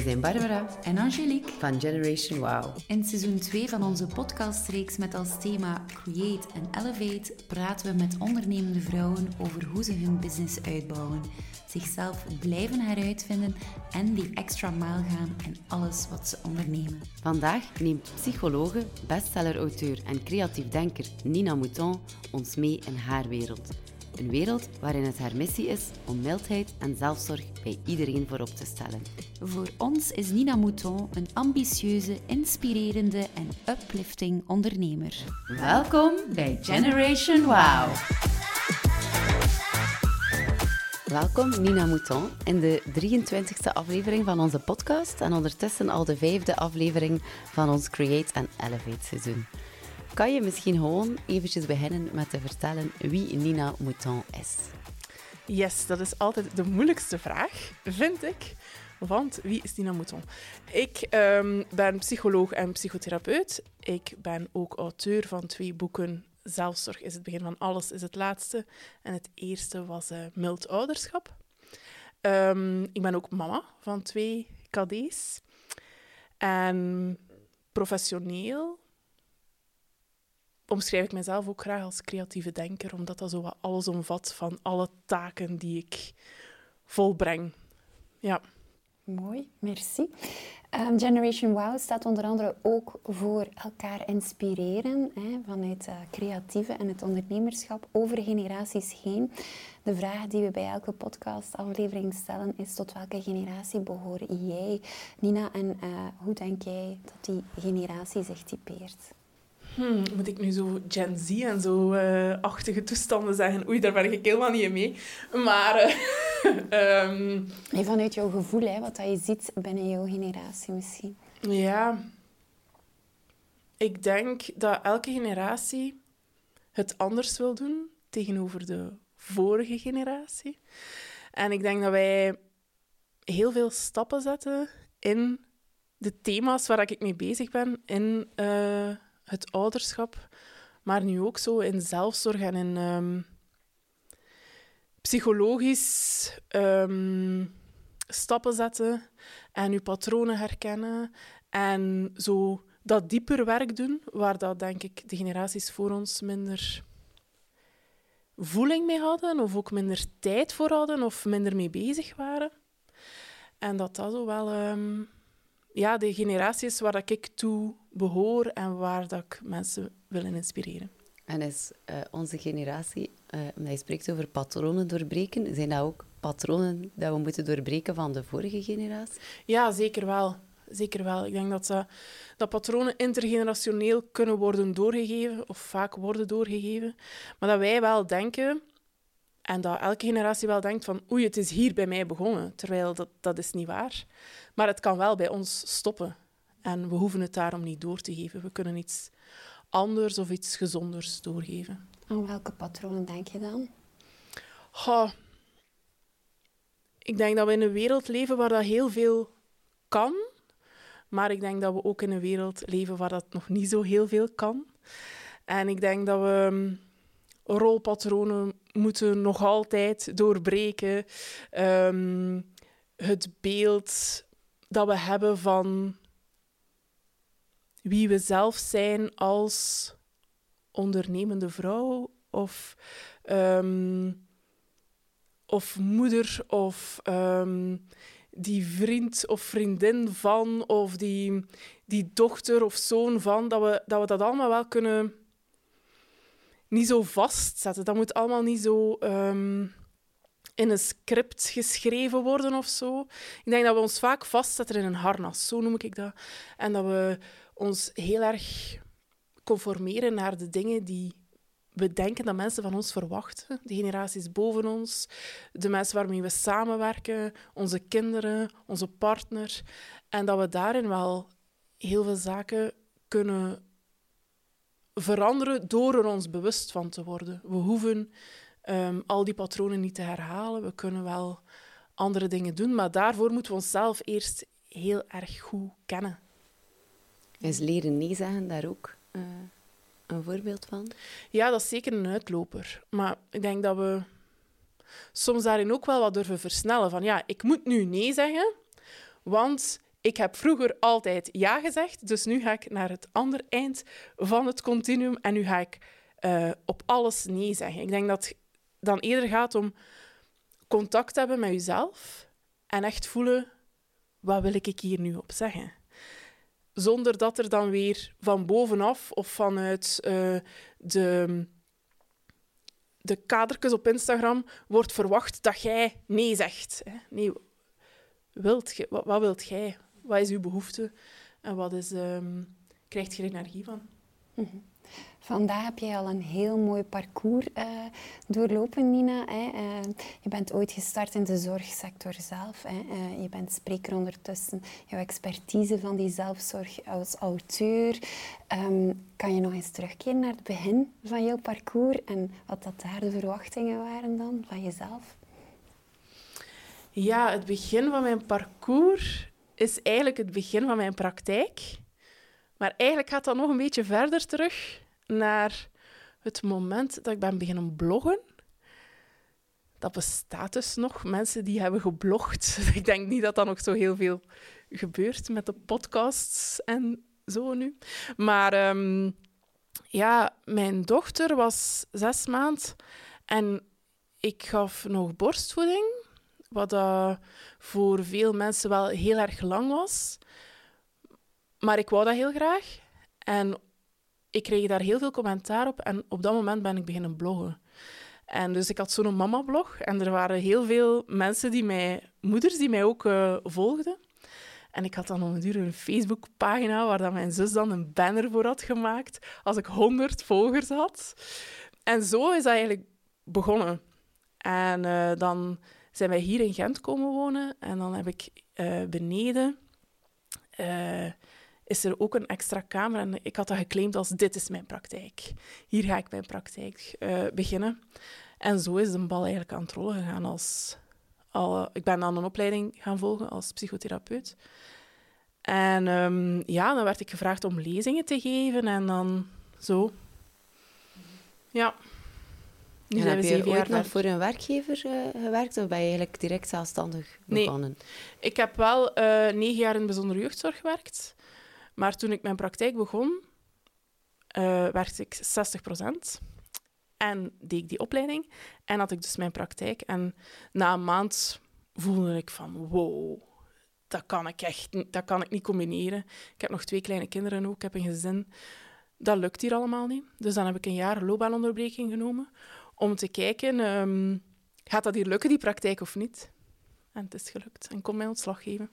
Wij zijn Barbara en Angelique van Generation Wow. In seizoen 2 van onze podcastreeks met als thema Create and Elevate praten we met ondernemende vrouwen over hoe ze hun business uitbouwen, zichzelf blijven heruitvinden en die extra mile gaan in alles wat ze ondernemen. Vandaag neemt psychologe, bestseller-auteur en creatief denker Nina Mouton ons mee in haar wereld. Een wereld waarin het haar missie is om mildheid en zelfzorg bij iedereen voorop te stellen. Voor ons is Nina Mouton een ambitieuze, inspirerende en uplifting ondernemer. Welkom bij Generation Wow! Welkom Nina Mouton in de 23e aflevering van onze podcast en ondertussen al de vijfde aflevering van ons Create and Elevate seizoen. Kan je misschien gewoon eventjes beginnen met te vertellen wie Nina Mouton is? Yes, dat is altijd de moeilijkste vraag, vind ik. Want wie is Nina Mouton? Ik um, ben psycholoog en psychotherapeut. Ik ben ook auteur van twee boeken. Zelfzorg is het begin van alles, is het laatste. En het eerste was uh, Mild Ouderschap. Um, ik ben ook mama van twee KD's. En professioneel omschrijf ik mezelf ook graag als creatieve denker, omdat dat zo wat alles omvat van alle taken die ik volbreng. Ja. Mooi, merci. Um, Generation Wow staat onder andere ook voor elkaar inspireren hè, vanuit uh, creatieve en het ondernemerschap over generaties heen. De vraag die we bij elke podcastaflevering stellen is tot welke generatie behoor jij, Nina, en uh, hoe denk jij dat die generatie zich typeert? Hmm, moet ik nu zo Gen Z en zo uh, achtige toestanden zeggen? Oei, daar ben ik helemaal niet mee. Maar... Uh, um, vanuit jouw gevoel, hè, wat je ziet binnen jouw generatie misschien. Ja. Ik denk dat elke generatie het anders wil doen tegenover de vorige generatie. En ik denk dat wij heel veel stappen zetten in de thema's waar ik mee bezig ben in... Uh, het ouderschap, maar nu ook zo in zelfzorg en in um, psychologisch um, stappen zetten en je patronen herkennen en zo dat dieper werk doen, waar dat denk ik de generaties voor ons minder voeling mee hadden, of ook minder tijd voor hadden, of minder mee bezig waren. En dat dat zo wel um, ja, de generaties waar dat ik toe behoor en waar dat ik mensen wil inspireren. En is uh, onze generatie, uh, omdat je spreekt over patronen doorbreken, zijn dat ook patronen dat we moeten doorbreken van de vorige generatie? Ja, zeker wel. Zeker wel. Ik denk dat, dat, dat patronen intergenerationeel kunnen worden doorgegeven, of vaak worden doorgegeven. Maar dat wij wel denken, en dat elke generatie wel denkt van oei, het is hier bij mij begonnen. Terwijl dat, dat is niet waar. Maar het kan wel bij ons stoppen. En we hoeven het daarom niet door te geven. We kunnen iets anders of iets gezonders doorgeven. Aan welke patronen denk je dan? Ik denk dat we in een wereld leven waar dat heel veel kan. Maar ik denk dat we ook in een wereld leven waar dat nog niet zo heel veel kan. En ik denk dat we mm, rolpatronen moeten nog altijd doorbreken. Um, het beeld dat we hebben van wie we zelf zijn als ondernemende vrouw of, um, of moeder of um, die vriend of vriendin van of die, die dochter of zoon van, dat we dat allemaal wel kunnen niet zo vastzetten. Dat moet allemaal niet zo um, in een script geschreven worden of zo. Ik denk dat we ons vaak vastzetten in een harnas, zo noem ik dat. En dat we ons heel erg conformeren naar de dingen die we denken dat mensen van ons verwachten. De generaties boven ons, de mensen waarmee we samenwerken, onze kinderen, onze partner. En dat we daarin wel heel veel zaken kunnen veranderen door er ons bewust van te worden. We hoeven um, al die patronen niet te herhalen. We kunnen wel andere dingen doen, maar daarvoor moeten we onszelf eerst heel erg goed kennen. Is leren nee zeggen daar ook uh, een voorbeeld van? Ja, dat is zeker een uitloper. Maar ik denk dat we soms daarin ook wel wat durven versnellen. Van ja, ik moet nu nee zeggen, want ik heb vroeger altijd ja gezegd, dus nu ga ik naar het andere eind van het continuum en nu ga ik uh, op alles nee zeggen. Ik denk dat het dan eerder gaat om contact hebben met jezelf en echt voelen, wat wil ik hier nu op zeggen? Zonder dat er dan weer van bovenaf of vanuit uh, de, de kadertjes op Instagram wordt verwacht dat jij nee zegt. Nee, wilt wat, wat wilt jij? Wat is uw behoefte? En wat is, um, krijgt je er energie van? Mm -hmm. Vandaag heb je al een heel mooi parcours uh, doorlopen, Nina. Hè. Uh, je bent ooit gestart in de zorgsector zelf. Hè. Uh, je bent spreker ondertussen. Jouw expertise van die zelfzorg als auteur. Um, kan je nog eens terugkeren naar het begin van jouw parcours en wat dat daar de verwachtingen waren dan van jezelf? Ja, het begin van mijn parcours is eigenlijk het begin van mijn praktijk. Maar eigenlijk gaat dat nog een beetje verder terug naar het moment dat ik ben beginnen bloggen. Dat bestaat dus nog, mensen die hebben geblogd. Ik denk niet dat dat nog zo heel veel gebeurt met de podcasts en zo nu. Maar um, ja, mijn dochter was zes maand en ik gaf nog borstvoeding, wat uh, voor veel mensen wel heel erg lang was. Maar ik wou dat heel graag. En ik kreeg daar heel veel commentaar op en op dat moment ben ik beginnen bloggen. En dus ik had zo'n mama-blog en er waren heel veel mensen die mij, moeders die mij ook uh, volgden. En ik had dan om een duur een Facebookpagina waar dan mijn zus dan een banner voor had gemaakt als ik 100 volgers had. En zo is dat eigenlijk begonnen. En uh, dan zijn wij hier in Gent komen wonen en dan heb ik uh, beneden is er ook een extra kamer. En ik had dat geclaimd als dit is mijn praktijk. Hier ga ik mijn praktijk uh, beginnen. En zo is de bal eigenlijk aan het rollen gegaan. Als, al, ik ben dan een opleiding gaan volgen als psychotherapeut. En um, ja, dan werd ik gevraagd om lezingen te geven en dan zo. Ja. Nu en zijn we zeven jaar nog voor een werkgever uh, gewerkt of ben je eigenlijk direct zelfstandig begonnen? Nee, ik heb wel uh, negen jaar in bijzondere jeugdzorg gewerkt. Maar toen ik mijn praktijk begon, uh, werkte ik 60%. En deed ik die opleiding. En had ik dus mijn praktijk. En na een maand voelde ik van, wow, dat kan ik echt niet, dat kan ik niet combineren. Ik heb nog twee kleine kinderen ook, ik heb een gezin. Dat lukt hier allemaal niet. Dus dan heb ik een jaar loopbaanonderbreking genomen om te kijken, um, gaat dat hier lukken, die praktijk, of niet? En het is gelukt. En kon mij ontslag geven.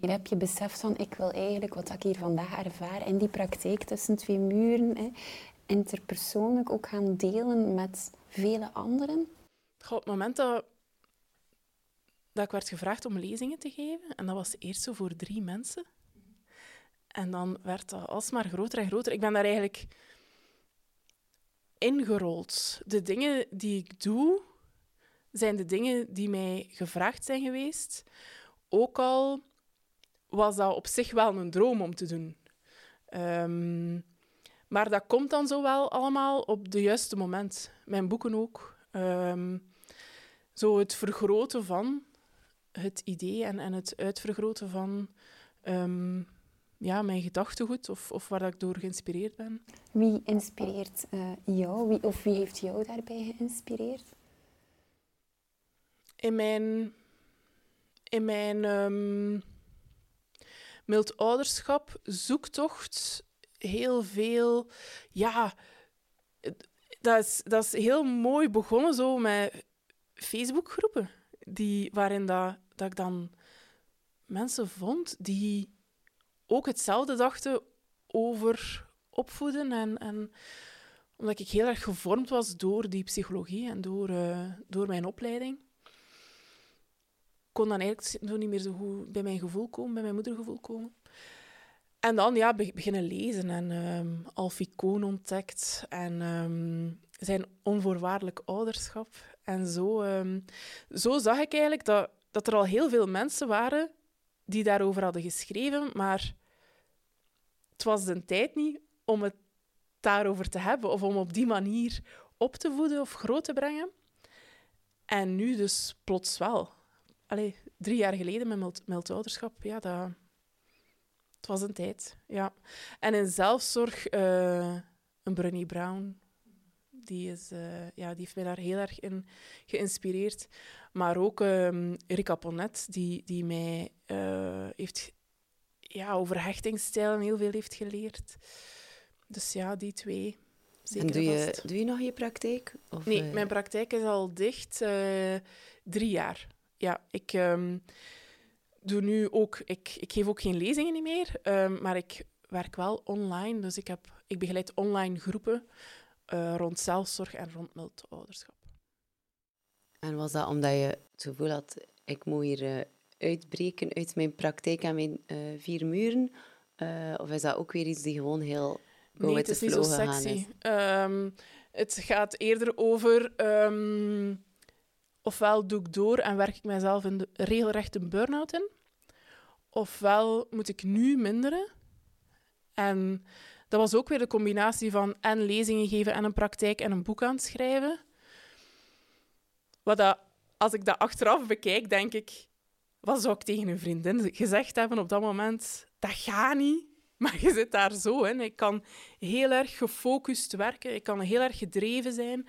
Hier heb je beseft van, ik wil eigenlijk wat ik hier vandaag ervaar in die praktijk tussen twee muren, hè, interpersoonlijk ook gaan delen met vele anderen? op het moment dat, dat ik werd gevraagd om lezingen te geven, en dat was eerst zo voor drie mensen, en dan werd dat alsmaar groter en groter. Ik ben daar eigenlijk ingerold. De dingen die ik doe, zijn de dingen die mij gevraagd zijn geweest. Ook al was dat op zich wel een droom om te doen. Um, maar dat komt dan zo wel allemaal op de juiste moment. Mijn boeken ook. Um, zo het vergroten van het idee en, en het uitvergroten van um, ja, mijn gedachtegoed of, of waar ik door geïnspireerd ben. Wie inspireert uh, jou? Wie, of wie heeft jou daarbij geïnspireerd? In mijn... In mijn mild ouderschap, zoektocht, heel veel. Ja, dat is, dat is heel mooi begonnen zo met Facebookgroepen, die, waarin dat, dat ik dan mensen vond die ook hetzelfde dachten over opvoeden. En, en omdat ik heel erg gevormd was door die psychologie en door, uh, door mijn opleiding kon dan eigenlijk zo niet meer zo goed bij mijn gevoel komen, bij mijn moedergevoel komen. En dan ja, beginnen lezen en um, Alfie Koon ontdekt en um, zijn onvoorwaardelijk ouderschap. En zo, um, zo zag ik eigenlijk dat, dat er al heel veel mensen waren die daarover hadden geschreven, maar het was de tijd niet om het daarover te hebben of om op die manier op te voeden of groot te brengen. En nu dus plots wel allee, drie jaar geleden met ouderschap, ja, dat, Het was een tijd, ja. En in zelfzorg, uh, een Brené Brown. Die, is, uh, ja, die heeft mij daar heel erg in geïnspireerd. Maar ook um, Rika Ponet, die, die mij uh, heeft, ja, over hechtingsstijlen heel veel heeft geleerd. Dus ja, die twee. Zeker en doe je, doe je nog je praktijk? Of, nee, mijn praktijk is al dicht. drie jaar. Ja, ik... Um, doe nu ook, ik, ik geef ook geen lezingen meer, um, maar ik werk wel online. Dus ik, heb, ik begeleid online groepen uh, rond zelfzorg en rond ouderschap. En was dat omdat je het gevoel had, ik moet hier uh, uitbreken uit mijn praktijk en mijn uh, vier muren? of is dat ook weer iets die gewoon heel go nee, het is niet zo sexy. Um, het gaat eerder over... Um, ofwel doe ik door en werk ik mezelf in de regelrecht een burn-out in ofwel moet ik nu minderen. En dat was ook weer de combinatie van en lezingen geven en een praktijk en een boek aan het schrijven. Wat dat, als ik dat achteraf bekijk, denk ik, wat zou ik tegen een vriendin gezegd hebben op dat moment? Dat gaat niet. Maar je zit daar zo in. Ik kan heel erg gefocust werken. Ik kan heel erg gedreven zijn.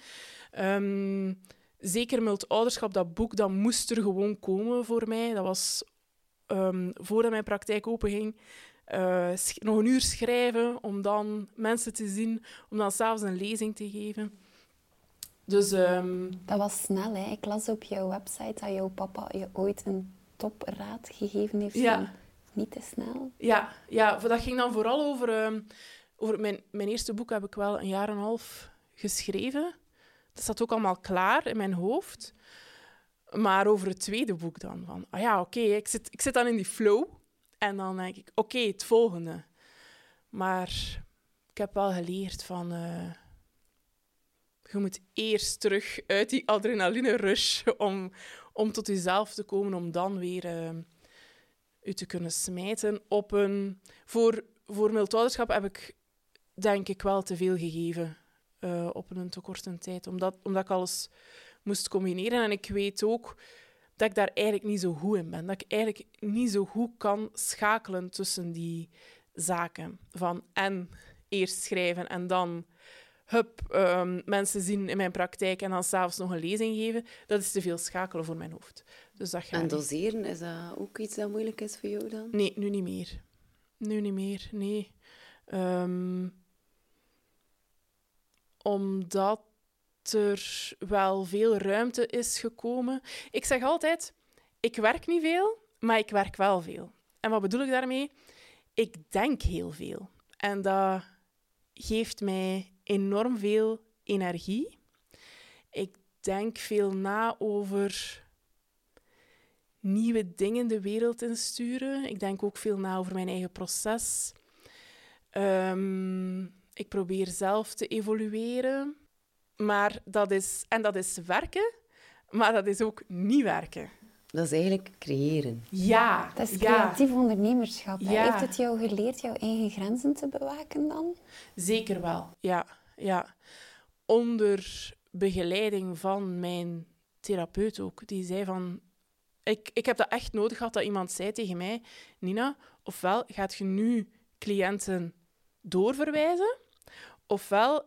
Um, zeker met ouderschap, dat boek, dat moest er gewoon komen voor mij. Dat was um, voordat mijn praktijk openging, uh, nog een uur schrijven om dan mensen te zien, om dan s'avonds een lezing te geven. Dus, um... Dat was snel, hè? Ik las op jouw website dat jouw papa je ooit een topraad gegeven heeft. Ja. Niet te snel. Ja, ja, dat ging dan vooral over... Um, over mijn, mijn eerste boek heb ik wel een jaar en een half geschreven. Dat zat ook allemaal klaar in mijn hoofd. Maar over het tweede boek dan. Van, ah ja, oké, ik, zit, ik zit dan in die flow. En dan denk ik, oké, het volgende. Maar ik heb wel geleerd van... Uh, je moet eerst terug uit die adrenaline-rush om, om tot jezelf te komen, om dan weer uh, je te kunnen smijten op een... Voor, voor mildouderschap heb ik denk ik wel te veel gegeven uh, op een te korte tijd. Omdat, omdat ik alles moest combineren. En ik weet ook dat ik daar eigenlijk niet zo goed in ben. Dat ik eigenlijk niet zo goed kan schakelen tussen die zaken. Van en eerst schrijven en dan hup, um, mensen zien in mijn praktijk en dan s'avonds nog een lezing geven. Dat is te veel schakelen voor mijn hoofd. Dus dat en doseren, is dat ook iets dat moeilijk is voor jou dan? Nee, nu niet meer. Nu niet meer, nee. Um, omdat er wel veel ruimte is gekomen. Ik zeg altijd, ik werk niet veel, maar ik werk wel veel. En wat bedoel ik daarmee? Ik denk heel veel. En dat geeft mij enorm veel energie. Ik denk veel na over nieuwe dingen de wereld insturen. Ik denk ook veel na over mijn eigen proces. Um, ik probeer zelf te evolueren. Maar dat is, en dat is werken, maar dat is ook niet werken. Dat is eigenlijk creëren. Ja. Dat is creatief ondernemerschap. Heeft het jou geleerd jouw eigen grenzen te bewaken dan? Zeker wel, ja. ja. Onder begeleiding van mijn therapeut ook. Die zei van... Ik, ik heb dat echt nodig gehad dat iemand zei tegen mij... Nina, ofwel gaat je nu cliënten doorverwijzen, ofwel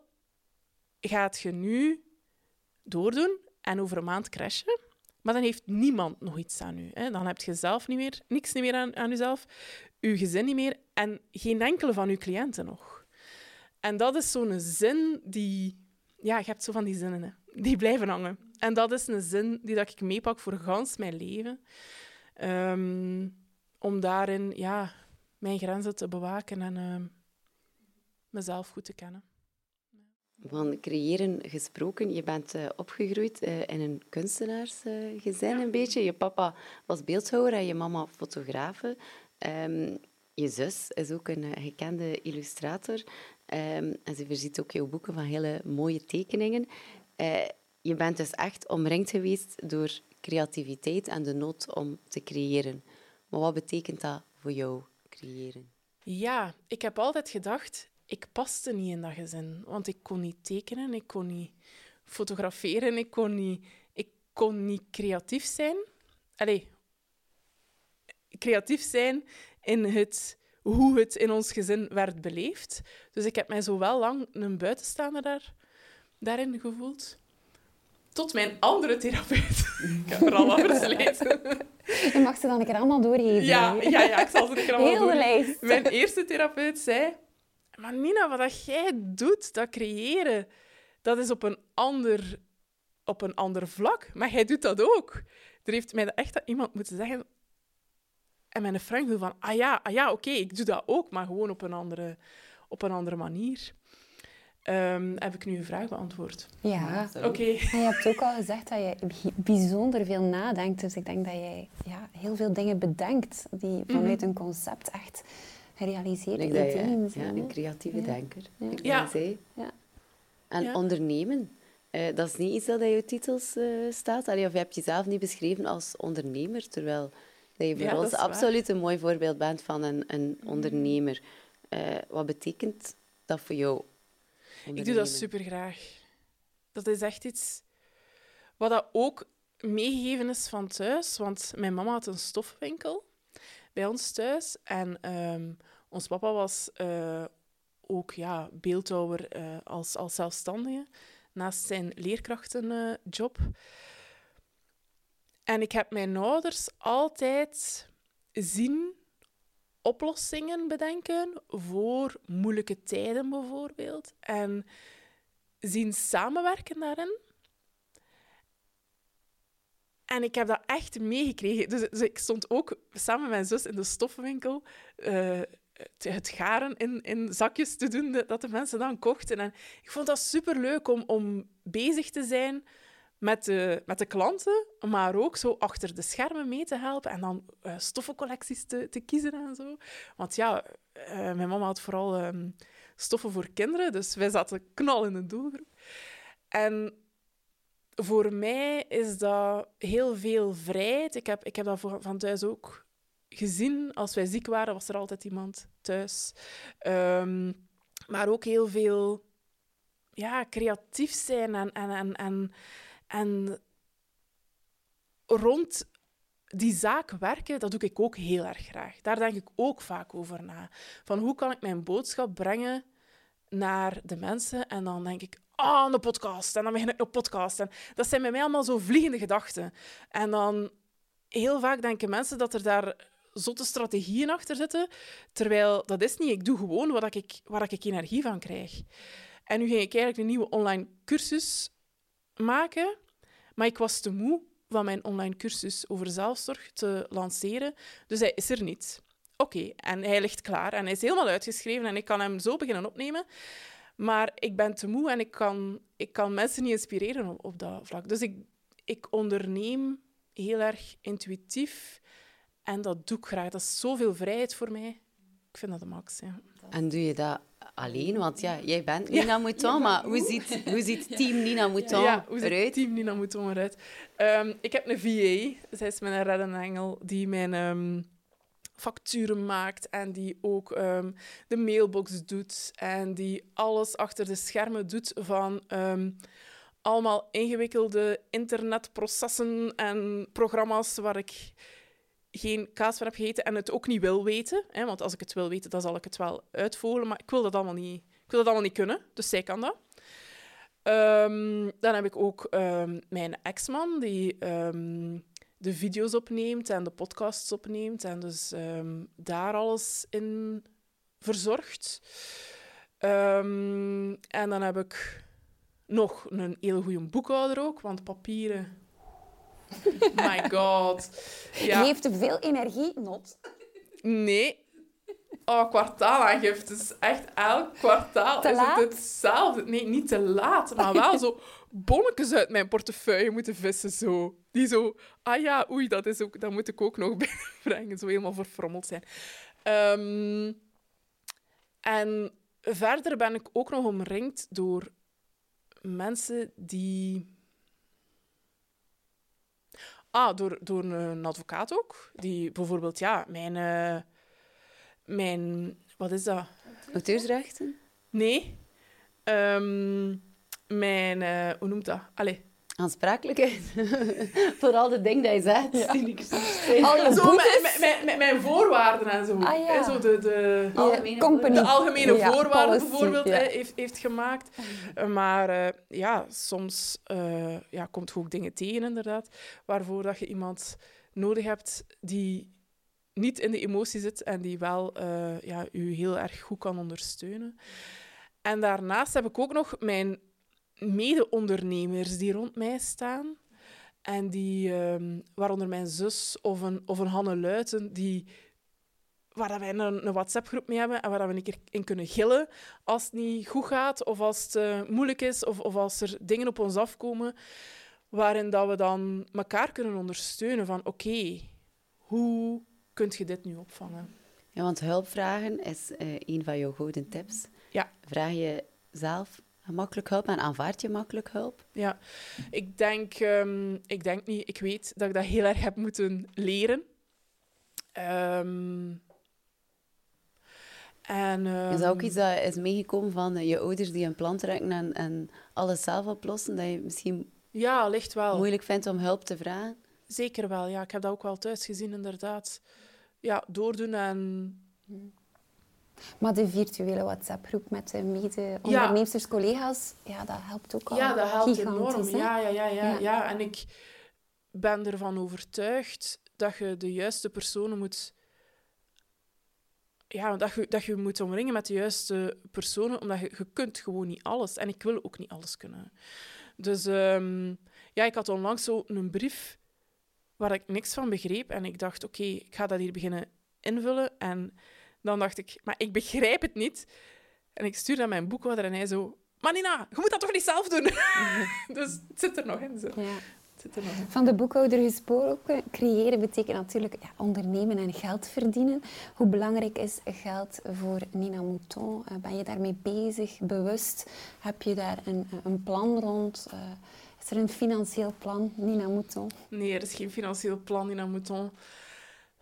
gaat je nu doordoen en over een maand crashen. Maar dan heeft niemand nog iets aan u. Hè. Dan heb je zelf niet meer, niks meer aan, aan jezelf, je gezin niet meer en geen enkele van uw cliënten nog. En dat is zo'n zin die... Ja, je hebt zo van die zinnen, hè, die blijven hangen. En dat is een zin die dat ik meepak voor gans mijn leven. Um, om daarin ja, mijn grenzen te bewaken en uh, mezelf goed te kennen. Van creëren gesproken, je bent uh, opgegroeid uh, in een kunstenaarsgezin uh, een beetje. Je papa was beeldhouwer en je mama fotografe. Um, je zus is ook een eh, gekende illustrator. Um, en ze voorziet ook jouw boeken van hele mooie tekeningen. je bent dus echt omringd geweest door creativiteit en de nood om te creëren. Maar wat betekent dat voor jou, creëren? Ja, ik heb altijd gedacht, ik paste niet in dat gezin. Want ik kon niet tekenen, ik kon niet fotograferen, ik kon niet, ik kon niet creatief zijn. Allee, creatief zijn in het hoe het in ons gezin werd beleefd. Dus ik heb mij zo wel lang een buitenstaander daar, daarin gevoeld. Tot mijn andere therapeut. ik heb er al wat versleten. Je mag ze dan een keer allemaal doorgeven. Ja, ja, ja, ik zal ze een keer allemaal Heel de doen. lijst. Mijn eerste therapeut zei... Maar Nina, wat dat jij doet, dat creëren, dat is op een ander, op een ander vlak. Maar jij doet dat ook. Er heeft mij dat echt dat iemand moeten zeggen. En mijn vriend van... Ah ja, ah ja oké, ik doe dat ook, maar gewoon op een andere, op een andere manier. Ehm, heb ik nu een vraag beantwoord? Ja. Oké. Je hebt ook al gezegd dat je bi- bijzonder veel nadenkt. Dus ik denk dat jij ja, heel veel dingen bedenkt die vanuit een concept echt Ik dat je ja, een creatieve Ja. denker, Ja. ik Ja. Ja. En Ja. ondernemen, eh, dat is niet iets dat in je titels eh, staat. Allee, of je hebt jezelf niet beschreven als ondernemer, terwijl dat je voor ons waar. absoluut een mooi voorbeeld bent van een, een ondernemer. Eh, wat betekent dat voor jou? Ik doe dat super graag. Dat is echt iets wat dat ook meegegeven is van thuis. Want mijn mama had een stofwinkel bij ons thuis. En ehm, ons papa was eh, ook ja, beeldhouwer eh, als, als zelfstandige, naast zijn leerkrachtenjob. en ik heb mijn ouders altijd zien oplossingen bedenken voor moeilijke tijden bijvoorbeeld. En zien samenwerken daarin. En ik heb dat echt meegekregen. Dus, dus ik stond ook samen met mijn zus in de stoffenwinkel eh, het, garen in, in zakjes te doen dat- de mensen dan kochten. En ik vond dat superleuk om, om bezig te zijn met de, met de klanten, maar ook zo achter de schermen mee te helpen en dan eh, stoffencollecties te, te kiezen en zo. Want ja, eh, mijn mama had vooral ehm, stoffen voor kinderen, dus wij zaten knal in de doelgroep. En voor mij is dat heel veel vrijheid. Ik heb, ik heb dat van thuis ook gezien. Als wij ziek waren, was er altijd iemand thuis. Ehm, maar ook heel veel ja, creatief zijn en, en, en, en, en rond die zaak werken, dat doe ik ook heel erg graag. Daar denk ik ook vaak over na. Van hoe kan ik mijn boodschap brengen naar de mensen? En dan denk ik, ah, een podcast. En dan begin ik een podcast. Dat zijn bij mij allemaal zo vliegende gedachten. En dan heel vaak denken mensen dat er daar zotte strategieën achter zitten, terwijl dat is niet. Ik doe gewoon wat ik, waar ik energie van krijg. En nu ging ik eigenlijk een nieuwe online cursus maken, maar ik was te moe van mijn online cursus over zelfzorg te lanceren, dus hij is er niet. Oké, en hij ligt klaar en hij is helemaal uitgeschreven en ik kan hem zo beginnen opnemen. Maar ik ben te moe en ik kan, ik kan mensen niet inspireren op, op dat vlak. Dus ik, ik onderneem heel erg intuïtief en dat doe ik graag. Dat is zoveel vrijheid voor mij. Ik vind dat de max, ja. En doe je dat alleen? Want ja, jij bent Nina Mouton, maar hoe ziet, hoe ziet team Nina Mouton Ja, hoe ziet eruit? team Nina Mouton eruit? Ehm, ik heb een VA, zij is mijn reddende engel, die mijn ehm, facturen maakt en die ook ehm, de mailbox doet en die alles achter de schermen doet van ehm, allemaal ingewikkelde internetprocessen en programma's waar ik geen kaas van heb gegeten en het ook niet wil weten. Hè, want als ik het wil weten, dan zal ik het wel uitvogelen. Maar ik wil dat allemaal niet, ik wil dat allemaal niet kunnen. Dus zij kan dat. Ehm, dan heb ik ook mijn ex-man, die de video's opneemt en de podcasts opneemt. En dus ehm, daar alles in verzorgt. Ehm, en dan heb ik nog een heel goede boekhouder ook, want papieren... My god. Ja. Geeft te veel energie, not. Nee. Oh, kwartaalaangifte. is echt elk kwartaal Te is laat? het hetzelfde. Nee, niet te laat, maar wel zo bonnetjes uit mijn portefeuille moeten vissen. Zo. Die zo, ah ja, oei, dat, is ook, dat moet ik ook nog binnenbrengen. Zo helemaal verfrommeld zijn. Ehm, en verder ben ik ook nog omringd door mensen die... Ah, door, door een advocaat ook. Die bijvoorbeeld, ja, mijn... eh, mijn... Wat is dat? Auteursrechten? Nee. Ehm, mijn... eh, hoe noemt dat? Allee. Aansprakelijkheid. Vooral de dingen die je zegt. die ik zo Al je Zo boetes. met, met, met, met mijn voorwaarden en zo. Ah, ja. Hè, zo de, de, Algemene de algemene Ja, voorwaarden policy, bijvoorbeeld ja. hè, heeft, heeft gemaakt. Uh, Maar eh, ja, soms eh, ja, komt je ook dingen tegen, inderdaad, waarvoor dat je iemand nodig hebt die niet in de emotie zit en die wel eh ja, u heel erg goed kan ondersteunen. En daarnaast heb ik ook nog mijn mede-ondernemers die rond mij staan. En die, ehm, waaronder mijn zus of een, of een Hanne Luiten, die, waar dat wij een, een WhatsApp-groep mee hebben en waar dat we een keer in kunnen gillen als het niet goed gaat of als het eh, moeilijk is of, of als er dingen op ons afkomen, waarin dat we dan elkaar kunnen ondersteunen van oké, hoe kun je dit nu opvangen? Ja, want hulp vragen is eh, een van jouw gouden tips. Ja. Vraag je zelf makkelijk hulp en aanvaard je makkelijk hulp? Ja, ik denk, ehm, ik denk niet, ik weet dat ik dat heel erg heb moeten leren. Ehm, en, Is dat ook ehm, iets dat is meegekomen van eh, je ouders die een plan trekken en, en alles zelf oplossen? Dat je misschien Ja, ligt wel. moeilijk vindt om hulp te vragen? Zeker wel, ja. Ik heb dat ook wel thuis gezien, inderdaad. Ja, doordoen en... Maar de virtuele WhatsApp-groep met de mede-ondernemers, collega's, ja, dat helpt ook al Ja, dat helpt enorm. ja, ja, ja, Ja. ja. En ik ben ervan overtuigd dat je de juiste personen moet... Ja, dat je, dat je moet omringen met de juiste personen, omdat je, je kunt gewoon niet alles. En ik wil ook niet alles kunnen. Dus ehm, ja, ik had onlangs zo een brief waar ik niks van begreep. En ik dacht, oké, ik ga dat hier beginnen invullen. En dan dacht ik, maar ik begrijp het niet. En ik stuurde mijn boekhouder en hij zo... Maar Nina, je moet dat toch niet zelf doen? dus het zit er nog in. Zo. Ja. Er. Van de boekhouder gesproken, creëren betekent natuurlijk ja, ondernemen en geld verdienen. Hoe belangrijk is geld voor Nina Mouton? Eh, ben je daarmee bezig, bewust? Heb je daar een, een plan rond? Eh, is er een financieel plan, Nina Mouton? Nee, er is geen financieel plan, Nina Mouton.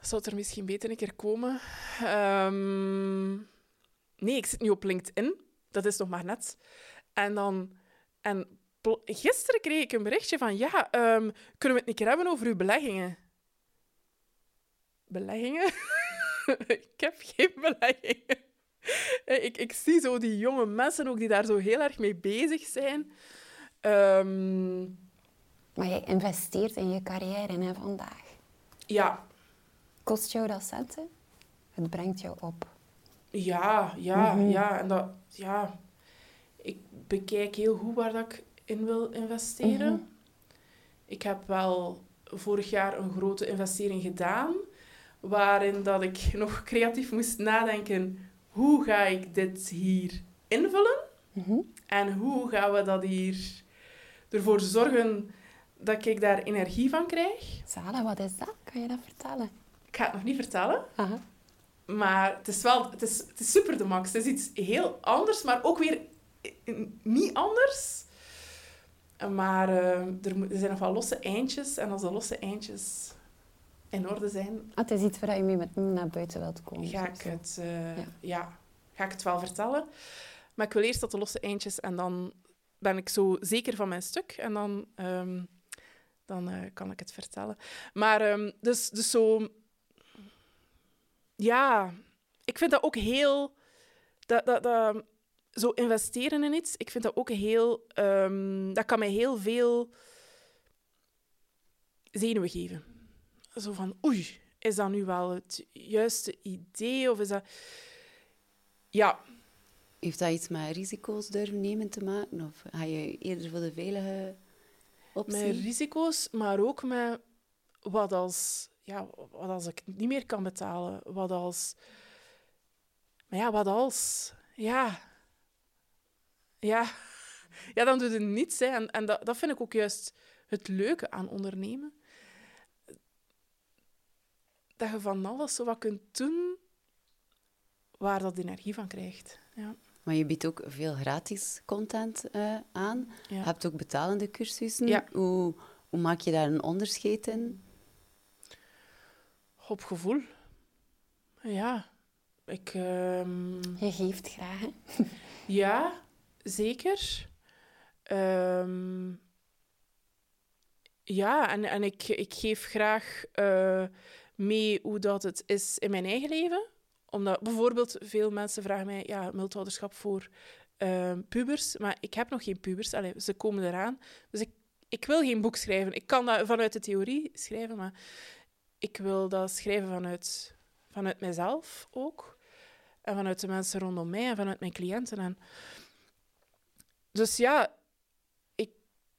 Zou het er misschien beter een keer komen? Ehm, nee, ik zit nu op LinkedIn. Dat is nog maar net. En dan... En gisteren kreeg ik een berichtje van... Ja, ehm, kunnen we het een keer hebben over uw beleggingen? Beleggingen? ik heb geen beleggingen. Eh, Ik, ik zie zo die jonge mensen ook die daar zo heel erg mee bezig zijn. Ehm, Maar jij investeert in je carrière hè, vandaag. ja, Kost jou dat centen? Het brengt jou op. Ja, ja, Mhm. ja. En dat, ja. Ik bekijk heel goed waar dat ik in wil investeren. Mhm. Ik heb wel vorig jaar een grote investering gedaan, waarin dat ik nog creatief moest nadenken, hoe ga ik dit hier invullen? Mhm. En hoe gaan we dat hier ervoor zorgen dat ik daar energie van krijg? Zala, wat is dat? Kan je dat vertellen? Ik ga het nog niet vertellen. Aha. Maar het is wel het is, het is super de max. Het is iets heel anders, maar ook weer niet anders. Maar eh, er, moet- er zijn nog wel losse eindjes. En als de losse eindjes in orde zijn, Ah, het is iets waar je mee met naar buiten wilt komen. ga ik het, eh, Ja. ja. ga ik het wel vertellen. Maar ik wil eerst dat de losse eindjes en dan ben ik zo zeker van mijn stuk. En dan, ehm, dan eh, kan ik het vertellen. Maar ehm, dus, dus zo... Ja, ik vind dat ook heel... Dat, dat, dat, zo investeren in iets, ik vind dat ook heel... ehm, dat kan mij heel veel zenuwen geven. Zo van, oei, is dat nu wel het juiste idee? Of is dat... Ja, Heeft dat iets met risico's durven nemen te maken? Of ga je eerder voor de veilige optie? met risico's, maar ook met wat als, ja, wat als ik niet meer kan betalen? Wat als... Maar ja, wat als... Ja. Ja. Ja, dan doe je niets. Hè. En, en dat, dat vind ik ook juist het leuke aan ondernemen. Dat je van alles zo wat kunt doen waar dat energie van krijgt. Ja. Maar je biedt ook veel gratis content eh, aan. Ja. Je hebt ook betalende cursussen. Ja. Hoe, hoe maak je daar een onderscheid in? Op gevoel. Ja. Ik... ehm, Je geeft graag, hè? Ja, zeker. Ehm, ja, en, en ik, ik geef graag uh, mee hoe dat het is in mijn eigen leven. Omdat bijvoorbeeld veel mensen vragen mij, ja, multouderschap voor uh, pubers. Maar ik heb nog geen pubers. Allee, ze komen eraan. Dus ik, ik wil geen boek schrijven. Ik kan dat vanuit de theorie schrijven, maar ik wil dat schrijven vanuit, vanuit mijzelf ook. En vanuit de mensen rondom mij en vanuit mijn cliënten. En dus ja, ik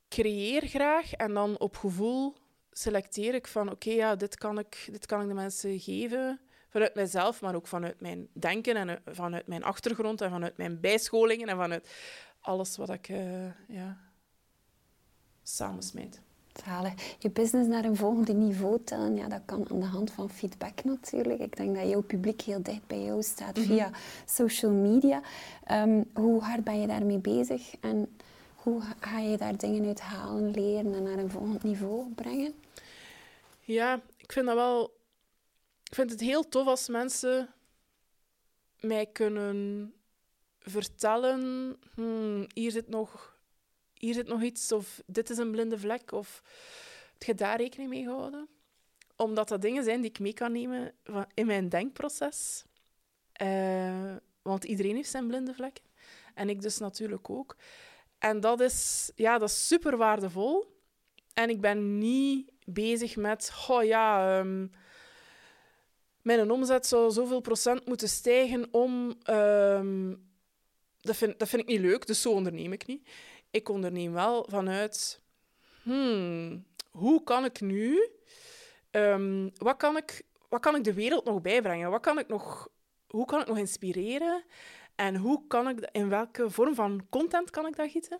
creëer graag en dan op gevoel selecteer ik van oké, ja, dit, kan ik, dit kan ik de mensen geven. Vanuit mijzelf, maar ook vanuit mijn denken en eh, vanuit mijn achtergrond en vanuit mijn bijscholingen en vanuit alles wat ik uh, ja, samensmijt. Je business naar een volgende niveau tellen, ja, dat kan aan de hand van feedback natuurlijk. Ik denk dat jouw publiek heel dicht bij jou staat mhm. via social media. Ehm, hoe hard ben je daarmee bezig en hoe ga je daar dingen uit halen, leren en naar een volgend niveau brengen? Ja, ik vind dat wel... Ik vind het heel tof als mensen mij kunnen vertellen... Hmm, hier zit nog hier zit nog iets, of dit is een blinde vlek, of heb je daar rekening mee gehouden? Omdat dat dingen zijn die ik mee kan nemen in mijn denkproces. Uh, want iedereen heeft zijn blinde vlekken. En ik dus natuurlijk ook. En dat is, ja, dat is super waardevol. En ik ben niet bezig met, oh ja, um, mijn omzet zou zoveel procent moeten stijgen om. Um, dat, vind, dat vind ik niet leuk, dus zo onderneem ik niet ik onderneem wel vanuit, hmm, hoe kan ik nu, um, wat, kan ik, wat kan ik de wereld nog bijbrengen? Wat kan ik nog, hoe kan ik nog inspireren? En hoe kan ik, in welke vorm van content kan ik dat gieten?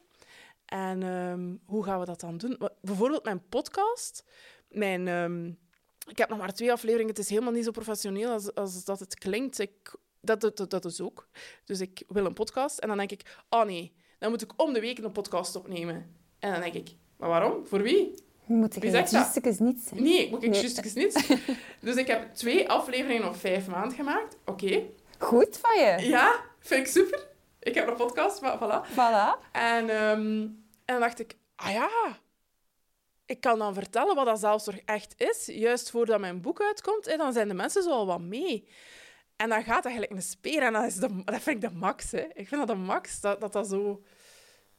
En um, hoe gaan we dat dan doen? Bijvoorbeeld mijn podcast. Mijn, um, ik heb nog maar twee afleveringen. Het is helemaal niet zo professioneel als, als dat het klinkt. Ik, dat, dat, dat is ook. Dus ik wil een podcast. En dan denk ik, oh nee, dan moet ik om de week een podcast opnemen. En dan denk ik, maar waarom? Voor wie? Moet ik justekes niet zijn? Nee, moet ik nee. niet. Dus ik heb twee afleveringen op vijf maanden gemaakt. Oké. Goed van je. Ja, vind ik super. Ik heb een podcast, maar voilà. Voilà. En, um, en dan dacht ik, ah ja, ik kan dan vertellen wat dat zelfzorg echt is. Juist voordat mijn boek uitkomt, en dan zijn de mensen zo al wat mee. En dan gaat eigenlijk een speer en dat, is de, dat vind ik de max. Hè. Ik vind dat de max, dat dat, dat zo...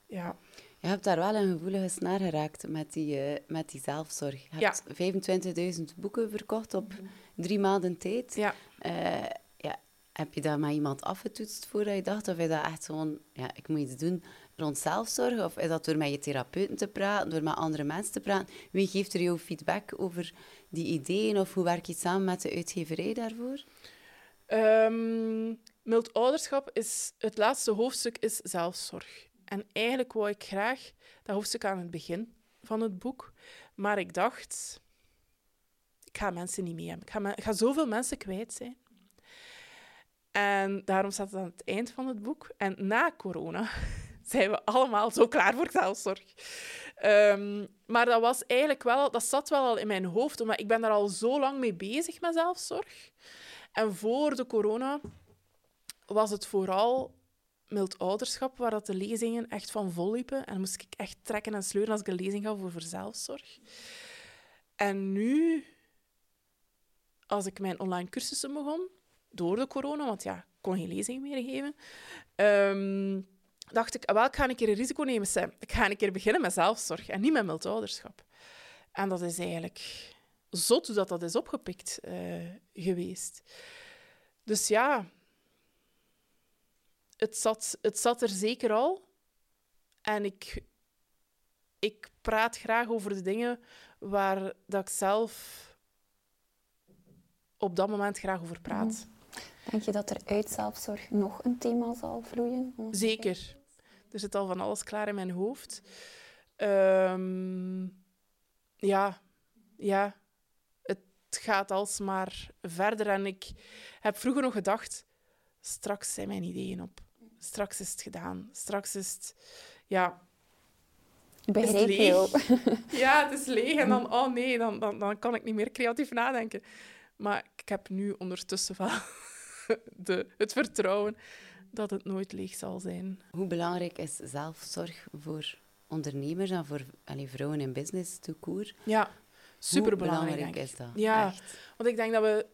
Ja. Je hebt daar wel een gevoelige snaar geraakt met die, uh, met die zelfzorg. Je hebt 25.000 boeken verkocht op drie maanden tijd. Ja. Uh, ja. Heb je dat met iemand afgetoetst voordat je dacht? Of is dat echt gewoon, ja, ik moet iets doen rond zelfzorg? Of is dat door met je therapeuten te praten, door met andere mensen te praten? Wie geeft er jouw feedback over die ideeën? Of hoe werk je samen met de uitgeverij daarvoor? Um, is het laatste hoofdstuk is zelfzorg. En eigenlijk wou ik graag dat hoofdstuk aan het begin van het boek, maar ik dacht, ik ga mensen niet mee hebben. Ik ga, zoveel mensen kwijt zijn. En daarom staat het aan het eind van het boek. En na corona zijn we allemaal zo klaar voor zelfzorg. Um, maar dat was eigenlijk wel, dat zat wel al in mijn hoofd, omdat ik ben daar al zo lang mee bezig met zelfzorg. En voor de corona was het vooral mild ouderschap, waar dat de lezingen echt van vol liepen. En moest ik echt trekken en sleuren als ik een lezing gaf over zelfzorg. En nu, als ik mijn online cursussen begon, door de corona, want ja, ik kon geen lezingen meer geven, um, dacht ik, wel, ik ga een keer een risico nemen, Sam. Ik ga een keer beginnen met zelfzorg en niet met mild ouderschap. En dat is eigenlijk zot dat dat is opgepikt uh, geweest. Dus ja, het zat, het zat er zeker al. En ik, ik praat graag over de dingen waar dat ik zelf op dat moment graag over praat. Denk je dat er uit zelfzorg nog een thema zal vloeien? Zeker. Er zit al van alles klaar in mijn hoofd. Um, ja, ja het gaat alsmaar verder. En ik heb vroeger nog gedacht, straks zijn mijn ideeën op. Straks is het gedaan. Straks is het... Ja... Begrijp je Ja, het is leeg. En dan, oh nee, dan, dan, dan kan ik niet meer creatief nadenken. Maar ik heb nu ondertussen wel de, het vertrouwen dat het nooit leeg zal zijn. Hoe belangrijk is zelfzorg voor ondernemers en voor allee, vrouwen in business to court. Ja, super belangrijk is dat? Ja. Echt. Want ik denk dat we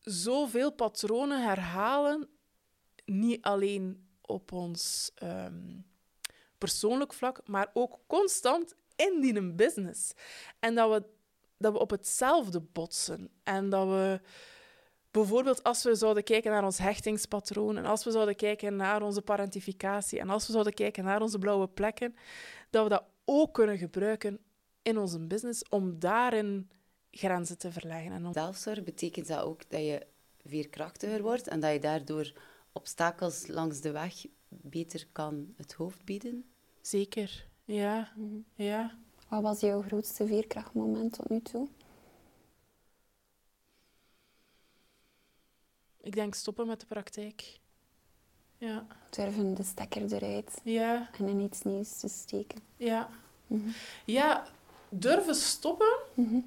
zoveel patronen herhalen, niet alleen op ons ehm, persoonlijk vlak, maar ook constant in die business. En dat we, dat we op hetzelfde botsen. En dat we bijvoorbeeld als we zouden kijken naar ons hechtingspatroon, en als we zouden kijken naar onze parentificatie, en als we zouden kijken naar onze blauwe plekken, dat we dat ook kunnen gebruiken in onze business om daarin grenzen te verleggen. En om... Zelfzorg betekent dat ook dat je veerkrachtiger wordt en dat je daardoor obstakels langs de weg beter kan het hoofd bieden? Zeker, ja. Mhm. ja. Wat was jouw grootste veerkrachtmoment tot nu toe? Ik denk stoppen met de praktijk. Ja, Durven de stekker eruit ja, en in iets nieuws te steken. ja. Mhm. Ja, durven stoppen. Mhm.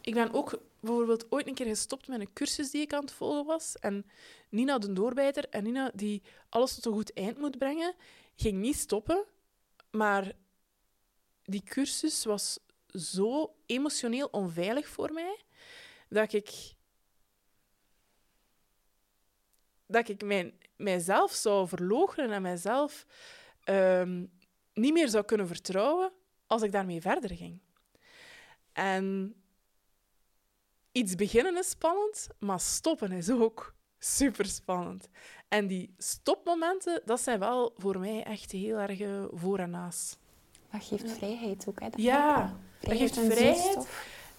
Ik ben ook bijvoorbeeld ooit een keer gestopt met een cursus die ik aan het volgen was. En Nina, de doorbijter, en Nina, die alles tot een goed eind moet brengen, ging niet stoppen. Maar die cursus was zo emotioneel onveilig voor mij, dat ik... Dat ik mijn, mijzelf zou verloochenen en mijzelf ehm, niet meer zou kunnen vertrouwen als ik daarmee verder ging. En iets beginnen is spannend, maar stoppen is ook super spannend. En die stopmomenten, dat zijn wel voor mij echt heel erg eh, voor en naast. Dat geeft vrijheid ook, hè? Dat Ja, dat geeft vrijheid.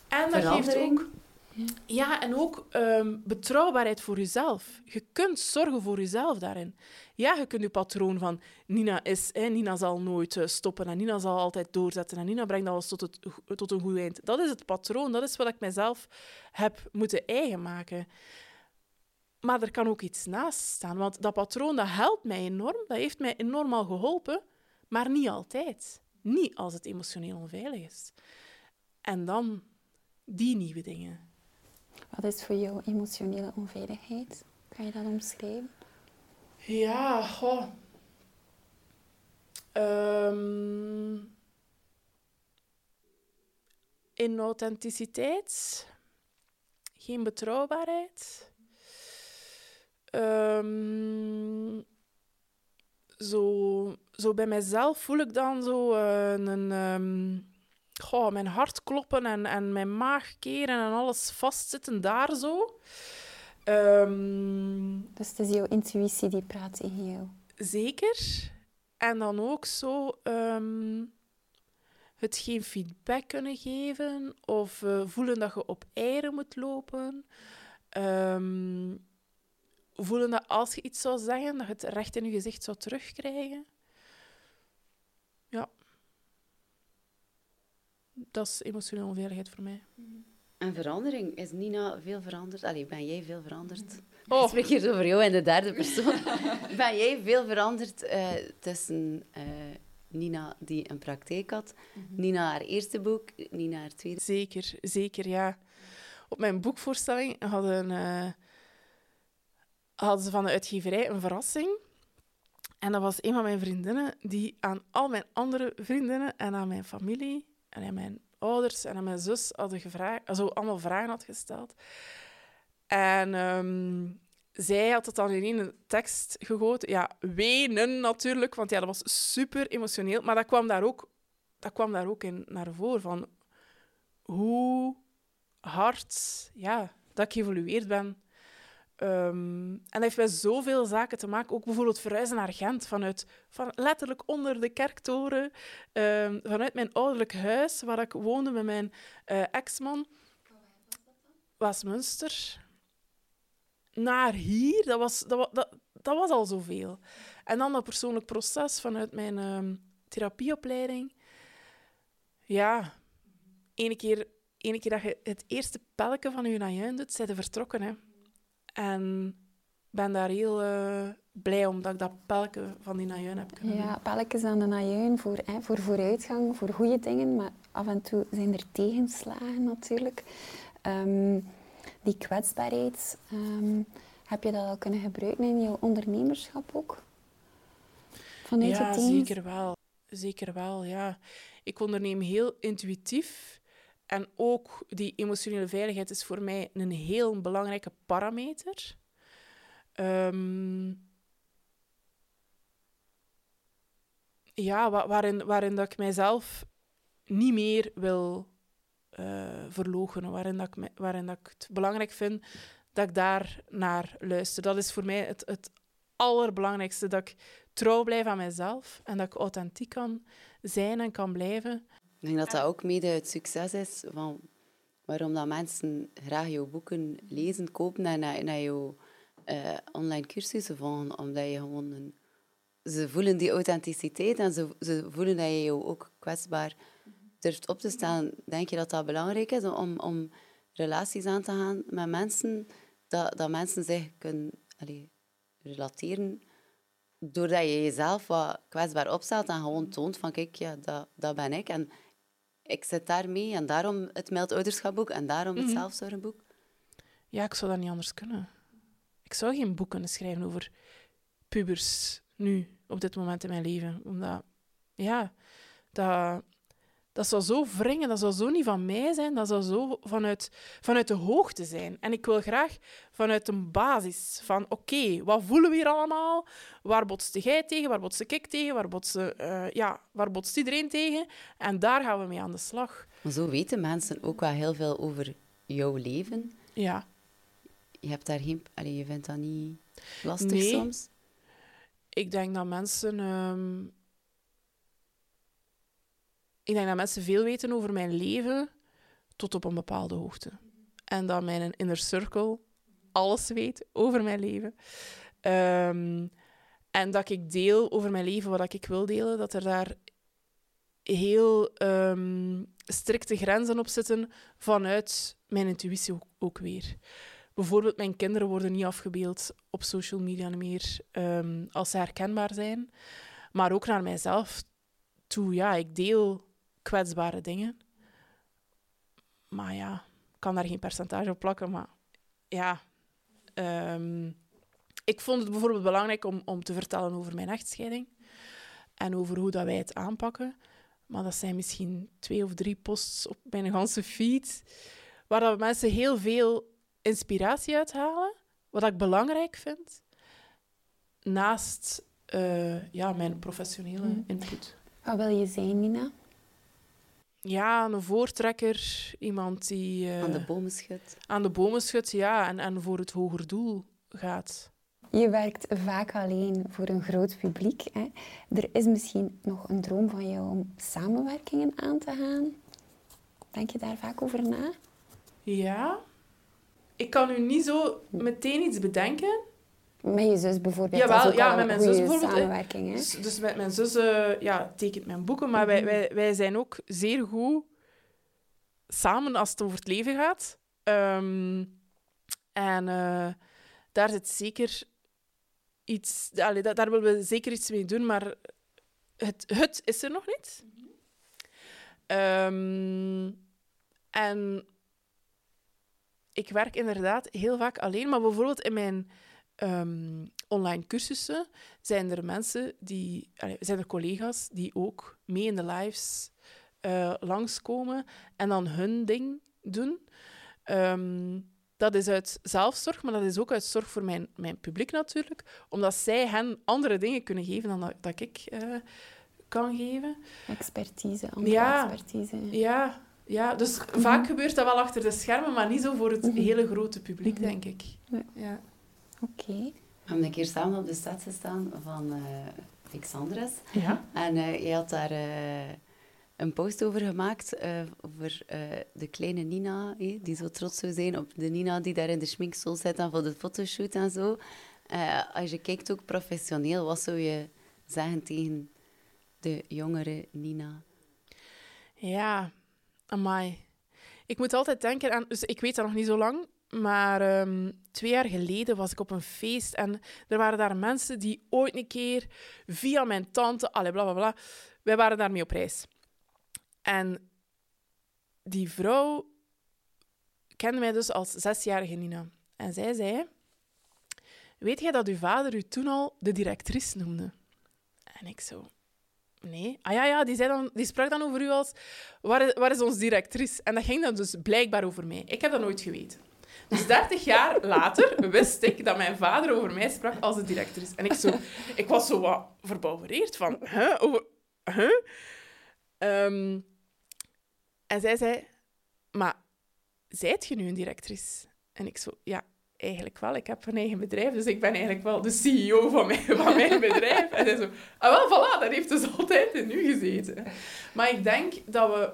En dat geeft ook... Ja, en ook ehm, betrouwbaarheid voor jezelf. Je kunt zorgen voor jezelf daarin. Ja, je kunt je patroon van Nina is, hè, Nina zal nooit eh, stoppen en Nina zal altijd doorzetten en Nina brengt alles tot, tot een goed eind. Dat is het patroon, dat is wat ik mezelf heb moeten eigen maken. Maar er kan ook iets naast staan, want dat patroon dat helpt mij enorm, dat heeft mij enorm al geholpen, maar niet altijd. Niet als het emotioneel onveilig is. En dan die nieuwe dingen. Wat is voor jou emotionele onveiligheid? Kan je dat omschrijven? Ja, goh. Ehm, inauthenticiteit. Geen betrouwbaarheid. Ehm, zo, zo bij mezelf voel ik dan zo eh, een... ehm, goh, mijn hart kloppen en, en mijn maag keren en alles vastzitten daar zo. Ehm, Dus het is jouw intuïtie die praat in jou. Zeker. En dan ook zo ehm, het geen feedback kunnen geven of eh, voelen dat je op eieren moet lopen. Ehm, voelen dat als je iets zou zeggen, dat je het recht in je gezicht zou terugkrijgen. Ja. Dat is emotionele onveiligheid voor mij. En verandering, is Nina veel veranderd? Allee, ben jij veel veranderd? Oh. Ik spreek hier over jou in de derde persoon. ben jij veel veranderd eh, tussen eh, Nina die een praktijk had, Nina haar eerste boek, Nina haar tweede? Zeker, zeker, ja. Op mijn boekvoorstelling hadden, eh, hadden ze van de uitgeverij een verrassing. En dat was een van mijn vriendinnen die aan al mijn andere vriendinnen en aan mijn familie en aan mijn ouders en mijn zus hadden gevraagd, also allemaal vragen had gesteld. En ehm, zij had het dan in één tekst gegoten. Ja, wenen natuurlijk, want ja, dat was super emotioneel. Maar dat kwam daar ook, dat kwam daar ook in naar voren van hoe hard ja, dat ik geëvolueerd ben. Ehm, en dat heeft met zoveel zaken te maken. Ook bijvoorbeeld verhuizen naar Gent, vanuit, van letterlijk onder de kerktoren, ehm, vanuit mijn ouderlijk huis, waar ik woonde met mijn eh, ex-man. Was Münster. Naar hier, dat was, dat, dat, dat was al zoveel. En dan dat persoonlijk proces vanuit mijn ehm, therapieopleiding. Ja, ene keer, ene keer dat je het eerste pelken van je najuin doet, zijn vertrokken. Hè. En ben daar heel eh, blij om dat ik dat pelken van die najuin heb kunnen doen. Ja, pelletjes aan de najuin voor, hè, voor vooruitgang, voor goede dingen, maar af en toe zijn er tegenslagen natuurlijk. Ehm, die kwetsbaarheid, ehm, heb je dat al kunnen gebruiken in jouw ondernemerschap ook? Vanuit Ja, je zeker wel. zeker wel, ja. Ik onderneem heel intuïtief. En ook die emotionele veiligheid is voor mij een heel belangrijke parameter. Ehm, ja, waarin, waarin dat ik mijzelf niet meer wil uh, verloochenen. Waarin, dat ik, waarin dat ik het belangrijk vind dat ik daar naar luister. Dat is voor mij het, het allerbelangrijkste. Dat ik trouw blijf aan mezelf en dat ik authentiek kan zijn en kan blijven. Ik denk dat dat ook mede het succes is van waarom dat mensen graag jouw boeken lezen, kopen en naar, naar jouw uh, online cursussen volgen. Omdat je gewoon ze voelen die authenticiteit en ze, ze voelen dat je jou ook kwetsbaar durft op te stellen. Denk je dat dat belangrijk is om, om relaties aan te gaan met mensen? Dat, dat mensen zich kunnen relateren doordat je jezelf wat kwetsbaar opstelt en gewoon toont van kijk, ja, dat, dat ben ik. En ik zit daarmee en daarom het meldouderschapboek en daarom het mm zelfzorgboek. Ja, ik zou dat niet anders kunnen. Ik zou geen boek kunnen schrijven over pubers nu, op dit moment in mijn leven. Omdat, ja, dat, dat zou zo wringen, dat zou zo niet van mij zijn, dat zou zo vanuit, vanuit de hoogte zijn. En ik wil graag vanuit een basis van, oké, wat voelen we hier allemaal? Waar botst jij tegen? Waar botst ik tegen? Waar botst, uh, ja, waar botst iedereen tegen? En daar gaan we mee aan de slag. Maar zo weten mensen ook wel heel veel over jouw leven. Ja. Je hebt daar geen... Allee, je vindt dat niet lastig nee. soms? Ik denk dat mensen... Ehm, ik denk dat mensen veel weten over mijn leven tot op een bepaalde hoogte. En dat mijn inner circle alles weet over mijn leven. Ehm, en dat ik deel over mijn leven wat ik wil delen. Dat er daar heel ehm, strikte grenzen op zitten vanuit mijn intuïtie ook, weer. Bijvoorbeeld, mijn kinderen worden niet afgebeeld op social media meer um, als ze herkenbaar zijn. Maar ook naar mijzelf toe. Ja, ik deel kwetsbare dingen. Maar ja, ik kan daar geen percentage op plakken. Maar ja, ehm, ik vond het bijvoorbeeld belangrijk om, om te vertellen over mijn echtscheiding. En over hoe dat wij het aanpakken. Maar dat zijn misschien twee of drie posts op mijn ganse feed. Waar dat mensen heel veel inspiratie uithalen. Wat ik belangrijk vind. Naast uh, ja, mijn professionele mm. input. Wat wil je zijn, Nina? Ja, een voortrekker. Iemand die... Uh, aan de bomen schudt. Aan de bomen schudt, ja. En, en voor het hoger doel gaat. Je werkt vaak alleen voor een groot publiek. Hè. Er is misschien nog een droom van jou om samenwerkingen aan te gaan. Denk je daar vaak over na? Ja. Ik kan nu niet zo meteen iets bedenken. Met je zus bijvoorbeeld. Jawel, ja, met mijn zus bijvoorbeeld. Samenwerking, hè? Dus, dus, met mijn zus uh, ja, tekent mijn boeken, maar wij, mhm. wij, wij zijn ook zeer goed samen als het over het leven gaat. Um, en uh, daar zit zeker iets... Allee, daar, daar willen we zeker iets mee doen, maar het, het is er nog niet. Um, en ik werk inderdaad heel vaak alleen, maar bijvoorbeeld in mijn um, online cursussen zijn er mensen die, zijn er collega's die ook mee in de lives uh, langskomen en dan hun ding doen. Um, dat is uit zelfzorg, maar dat is ook uit zorg voor mijn, mijn publiek natuurlijk. Omdat zij hen andere dingen kunnen geven dan dat, dat ik uh, kan geven. Expertise, andere ja, expertise. Ja, ja, dus mm -hmm. vaak gebeurt dat wel achter de schermen, maar niet zo voor het mm -hmm. hele grote publiek, mm -hmm. denk ik. Ja. ja. Oké. Okay. We hebben een keer samen op de set gestaan van uh, Alexandres. Ja. En uh, je had daar uh, een post over gemaakt, over de kleine Nina, die zo trots zou zijn op de Nina die daar in de schminkstoel zit en voor de fotoshoot en zo. als je kijkt ook professioneel, wat zou je zeggen tegen de jongere Nina? Ja, amai. Ik moet altijd denken aan... Dus ik weet dat nog niet zo lang, maar um, twee jaar geleden was ik op een feest en er waren daar mensen die ooit een keer via mijn tante, alle bla wij waren daarmee op reis. En die vrouw kende mij dus als zesjarige Nina. En zij zei: Weet jij dat uw vader u toen al de directrice noemde? En ik zo: nee. Ah ja, ja die, zei dan, die sprak dan over u als... Waar waar is onze directrice? En dat ging dan dus blijkbaar over mij. Ik heb dat nooit geweten. Dus 30 jaar later wist ik dat mijn vader over mij sprak als de directrice. En ik, zo, ik was zo wat verbouwereerd van... Huh? Over, huh? Ehm, en zij zei... Maar, zijt je nu een directrice? En ik zo... Ja, eigenlijk wel. Ik heb een eigen bedrijf, dus ik ben eigenlijk wel de CEO van mijn, van mijn bedrijf. En hij zo, ah wel, voilà, dat heeft dus altijd in u gezeten. Maar ik denk dat we,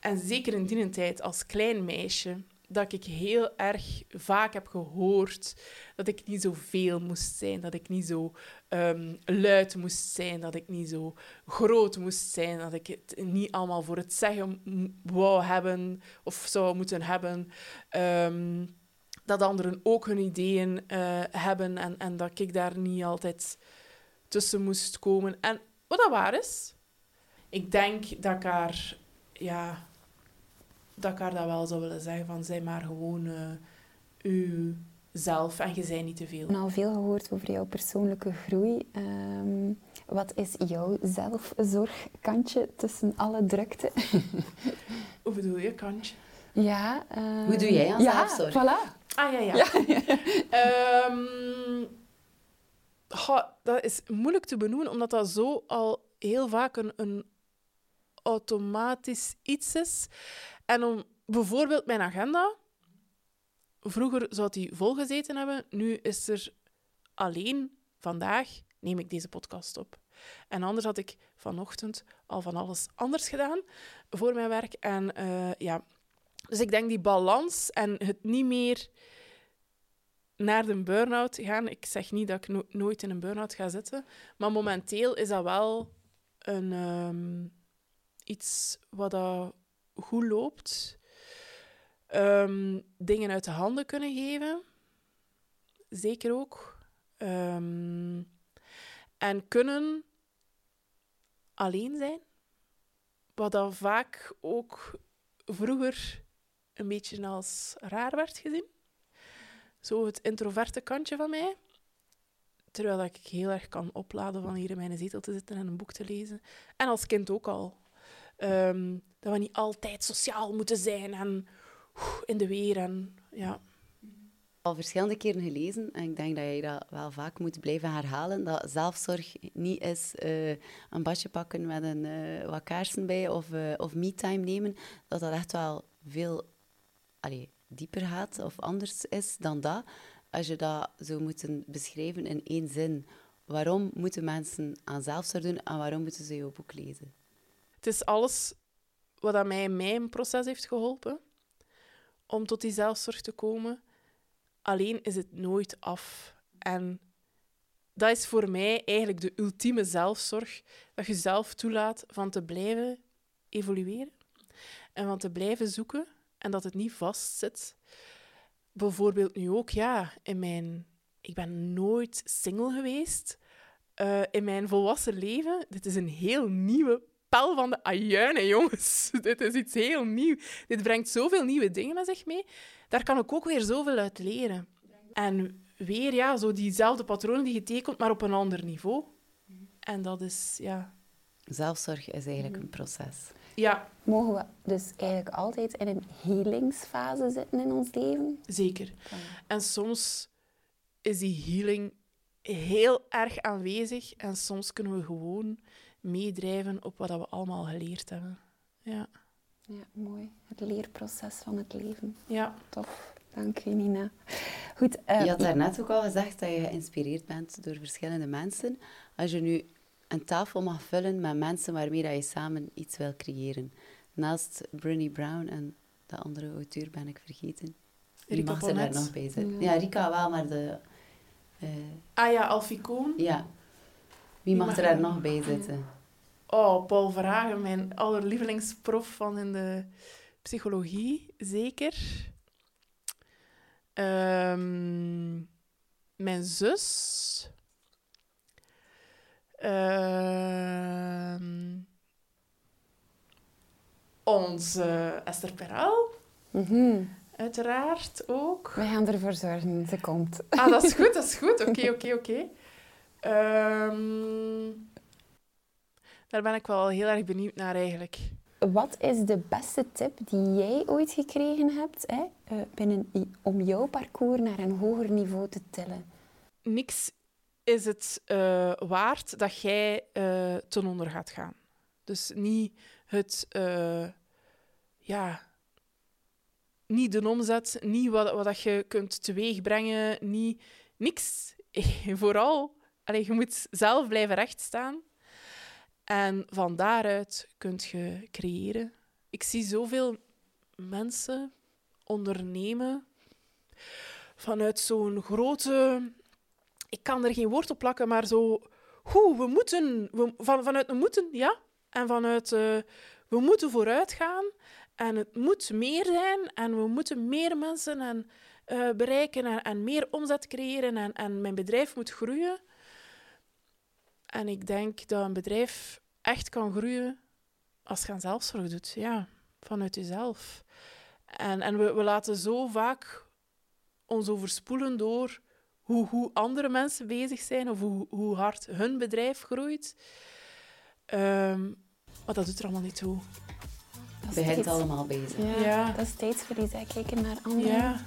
en zeker in die tijd als klein meisje, dat ik heel erg vaak heb gehoord dat ik niet zo veel moest zijn, dat ik niet zo um, luid moest zijn, dat ik niet zo groot moest zijn, dat ik het niet allemaal voor het zeggen wou hebben of zou moeten hebben. Um, dat anderen ook hun ideeën uh, hebben en, en dat ik daar niet altijd tussen moest komen. En wat dat waar is, ik denk dat ik ja, dat ik haar dat wel zou willen zeggen van, zij maar gewoon uh, u zelf en je zei niet te veel. Ik heb al veel gehoord over jouw persoonlijke groei. Um, wat is jouw zelfzorgkantje tussen alle drukte? Hoe bedoel je, kantje? Ja. Um, Hoe doe jij aan ja, zelfzorg? Voilà. Ah ja, ja. ja. um, dat is moeilijk te benoemen, omdat dat zo al heel vaak een, een automatisch iets is. En om bijvoorbeeld mijn agenda. Vroeger zou die volgezeten hebben. Nu is er alleen vandaag neem ik deze podcast op. En anders had ik vanochtend al van alles anders gedaan voor mijn werk. En uh, ja, dus ik denk die balans en het niet meer naar de burn-out gaan. Ik zeg niet dat ik nooit in een burn-out ga zitten, maar momenteel is dat wel een, ehm, iets wat dat goed loopt. Um, dingen uit de handen kunnen geven, zeker ook. Um, en kunnen alleen zijn, wat dat vaak ook vroeger een beetje als raar werd gezien. Zo het introverte kantje van mij. Terwijl ik heel erg kan opladen van hier in mijn zetel te zitten en een boek te lezen. En als kind ook al. Um, dat we niet altijd sociaal moeten zijn en in de weer. En, ja. Al verschillende keren gelezen, en ik denk dat je dat wel vaak moet blijven herhalen, dat zelfzorg niet is uh, een badje pakken met een, uh, wat kaarsen bij of, uh, of me-time nemen. Dat dat echt wel veel allee, dieper gaat of anders is dan dat. Als je dat zou moeten beschrijven in één zin, waarom moeten mensen aan zelfzorg doen en waarom moeten ze jouw boek lezen? Het is alles wat aan mij in mijn proces heeft geholpen om tot die zelfzorg te komen. Alleen is het nooit af. En dat is voor mij eigenlijk de ultieme zelfzorg. Dat je zelf toelaat van te blijven evolueren en van te blijven zoeken en dat het niet vastzit. Bijvoorbeeld nu ook, ja, in mijn... Ik ben nooit single geweest. Uh, in mijn volwassen leven, dit is een heel nieuwe pel van de ajuinen, jongens. dit is iets heel nieuw. Dit brengt zoveel nieuwe dingen met zich mee. Daar kan ik ook weer zoveel uit leren. En weer, ja, zo diezelfde patronen die je tekent, maar op een ander niveau. En dat is, ja... Zelfzorg is eigenlijk een proces. Ja. Mogen we dus eigenlijk altijd in een healingsfase zitten in ons leven? Zeker. En soms is die healing heel erg aanwezig en soms kunnen we gewoon meedrijven op wat we allemaal geleerd hebben. Ja. Ja, mooi. Het leerproces van het leven. Ja. Tof. Dank je, Nina. Goed, uh, je had daarnet ook al gezegd dat je geïnspireerd bent door verschillende mensen. Als je nu een tafel mag vullen met mensen waarmee dat je samen iets wil creëren. Naast Brené Brown en de andere auteur ben ik vergeten. Wie mag er daar nog bij zitten? Ja. Rika wel, maar de... Uh, ah ja, Alficoon. Ja. Wie, mag, er daar nog bij zitten? Oh, Paul Verhagen, mijn allerlievelingsprof van in de psychologie, zeker. Um, mijn zus. Uh, onze Esther Peral. Mm Uiteraard ook. Wij gaan ervoor zorgen, ze komt. Ah, dat is goed, dat is goed. Oké, oké, oké. Ehm, daar ben ik wel heel erg benieuwd naar eigenlijk. Wat is de beste tip die jij ooit gekregen hebt hè, eh, binnen, om jouw parcours naar een hoger niveau te tillen? Niks is het uh, waard dat jij uh, ten onder gaat gaan. Dus niet het, uh, ja, niet de omzet, niet wat, wat dat je kunt teweegbrengen, niet, niks. Vooral, allee, je moet zelf blijven rechtstaan. En van daaruit kun je creëren. Ik zie zoveel mensen ondernemen vanuit zo'n grote. Ik kan er geen woord op plakken, maar zo. Hoe, we moeten. We, van, vanuit we moeten, ja. En vanuit uh, we moeten vooruit gaan. En het moet meer zijn. En we moeten meer mensen en, uh, bereiken. En, en, meer omzet creëren. En, en mijn bedrijf moet groeien. En ik denk dat een bedrijf echt kan groeien als je aan zelfzorg doet. Ja, vanuit jezelf. En, en we, we laten zo vaak ons overspoelen door hoe, hoe andere mensen bezig zijn of hoe, hoe hard hun bedrijf groeit. Um, maar dat doet er allemaal niet toe. We zijn allemaal bezig. Ja, ja. Dat is tijdsverlies. Kijken naar anderen. Ja.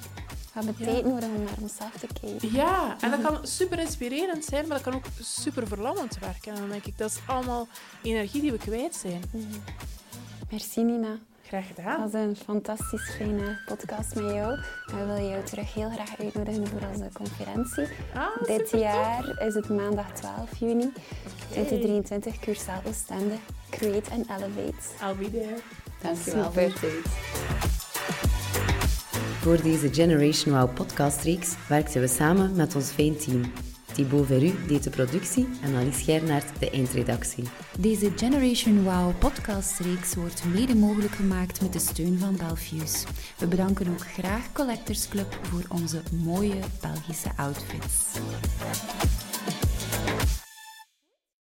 We hebben tijd nodig om naar onszelf te kijken. Ja, en dat kan super inspirerend zijn, maar dat kan ook super verlammend werken. En dan denk ik, dat is allemaal energie die we kwijt zijn. Mm Merci Nina. Graag gedaan. Dat was een fantastisch fijne podcast met jou. We willen jou terug heel graag uitnodigen voor onze conferentie. Ah, Dit jaar is het maandag 12 juni 2023, Cursaal Oostende. Create and Elevate. I'll be there. Dankjewel voor. Voor deze Generation Wow podcastreeks werkten we samen met ons fijn team. Thibaut Veru deed de productie en Alice Gernaert de eindredactie. Deze Generation Wow podcastreeks wordt mede mogelijk gemaakt met de steun van Belfius. We bedanken ook graag Collectors Club voor onze mooie Belgische outfits.